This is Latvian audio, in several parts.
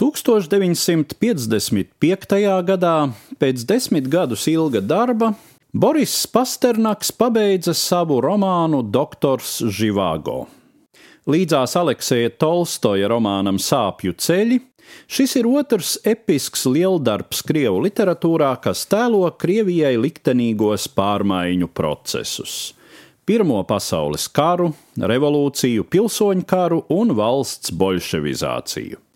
1955. gadā, pēc desmit gadus ilga darba, Boris Pasternaks pabeidza savu romānu Doktors Živāgo. Līdzās Aleksēja Tolstoja romānam Sāpju ceļi, šis ir otrs episks lieldarbs Krievu literatūrā, kas tēlo Krievijai liktenīgos pārmaiņu procesus. Pirmo pasaules karu, revolūciju, pilsoņu karu un valsts bolševizāciju.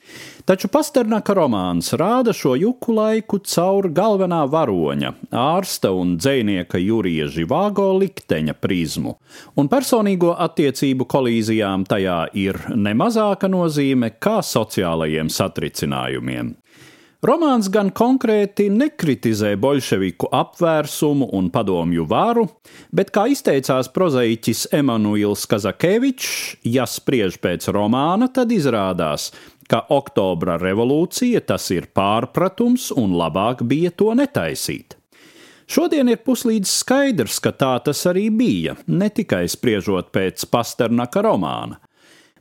Taču Pasternaka romāns rāda šo juku laiku caur galvenā varoņa, ārsta un dzēnieka Jurija Živāgo likteņa prizmu, un personīgo attiecību kolīzijām tajā ir nemazāka nozīme kā sociālajiem satricinājumiem. Romāns gan konkrēti nekritizē bolševiku apvērsumu un padomju varu, bet, kā izteicās prozaiķis Emanuils Kazakevičs, ja spriež pēc romāna, tad izrādās, ka oktobra revolūcija tas ir pārpratums un labāk bija to netaisīt. Šodien ir puslīdz skaidrs, ka tā tas arī bija, ne tikai spriežot pēc Pasternaka romāna.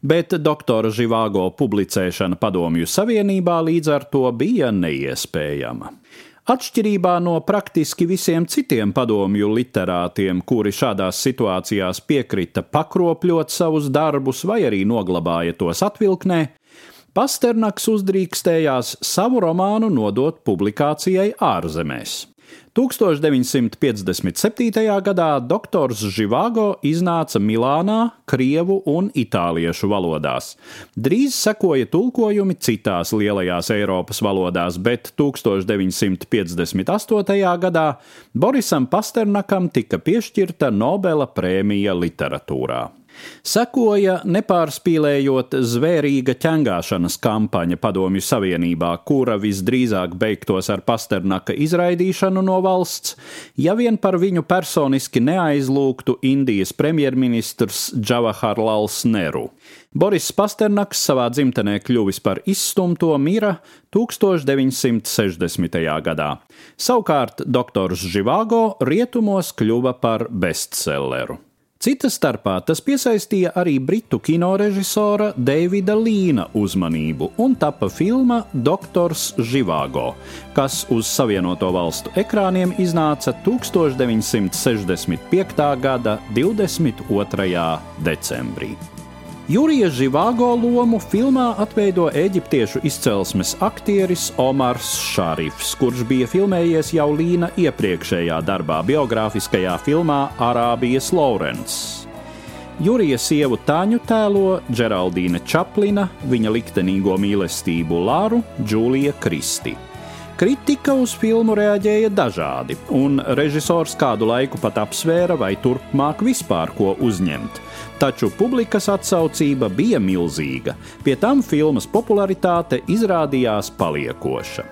Bet doktora Živāgo publicēšana Padomju Savienībā līdz ar to bija neiespējama. Atšķirībā no praktiski visiem citiem padomju literātiem, kuri šādās situācijās piekrita pakropļot savus darbus vai arī noglabāja tos atvilknē, Pasternaks uzdrīkstējās savu romānu nodot publikācijai ārzemēs. 1957. gadā doktors Živāgo iznāca Milānā, krievu un itāliešu valodās. Drīz sekoja tulkojumi citās lielajās Eiropas valodās, bet 1958. gadā Borisam Pasternakam tika piešķirta Nobela prēmija literatūrā. Sekoja nepārspīlējot zvērīga ķengāšanas kampaņa Padomju Savienībā, kura visdrīzāk beigtos ar Pasternaka izraidīšanu no valsts, ja vien par viņu personiski neaizlūgtu Indijas premjerministrs Džavaharlals Neru. Boris Pasternaks savā dzimtenē kļuvis par izstumto mira 1960. gadā. Savukārt doktors Živāgo rietumos kļuva par bestselleru. Cita starpā tas piesaistīja arī britu kinorežisora Davida Līna uzmanību un tapa filma Doktors Živāgo, kas uz Savienoto valstu ekrāniem iznāca 1965. gada 22. decembrī. Jurija Živāgo lomu filmā atveido eģiptiešu izcelsmes aktieris Omars Šārifs, kurš bija filmējies jau Līna iepriekšējā darbā, biogrāfiskajā filmā Arābijas Lorence. Jurija sievu Tāņu tēlo Džeraldīna Čaplina, viņa liktenīgo mīlestību Lāru Džulija Kristi. Kritika uz filmu reaģēja dažādi, un režisors kādu laiku pat apsvēra, vai turpmāk vispār ko uzņemt taču publikas atsaucība bija milzīga. Pie tam filmas popularitāte izrādījās paliekoša.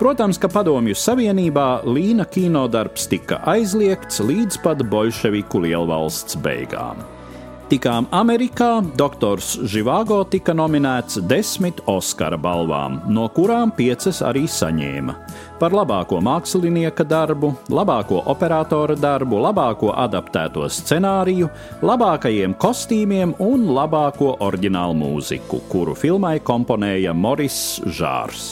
Protams, ka Padomju Savienībā Līna kinodarbs tika aizliegts līdz pat bolševiku lielvalsts beigām. Tikām Amerikā doktors Živāgo tika nominēts desmit Oskara balvām, no kurām piecas arī saņēma. Par labāko mākslinieka darbu, labāko operatora darbu, labāko adaptēto scenāriju, labākajiem kostīmiem un labāko oriģinālu mūziku, kuru filmai komponēja Moris Žārs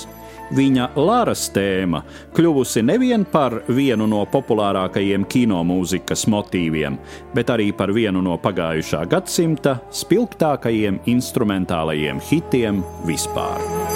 viņa Lāras tēma kļuvusi nevien par vienu no populārākajiem kinomūzikas motīviem, bet arī par vienu no pagājušā gadsimta spilgtākajiem instrumentālajiem hitiem vispār.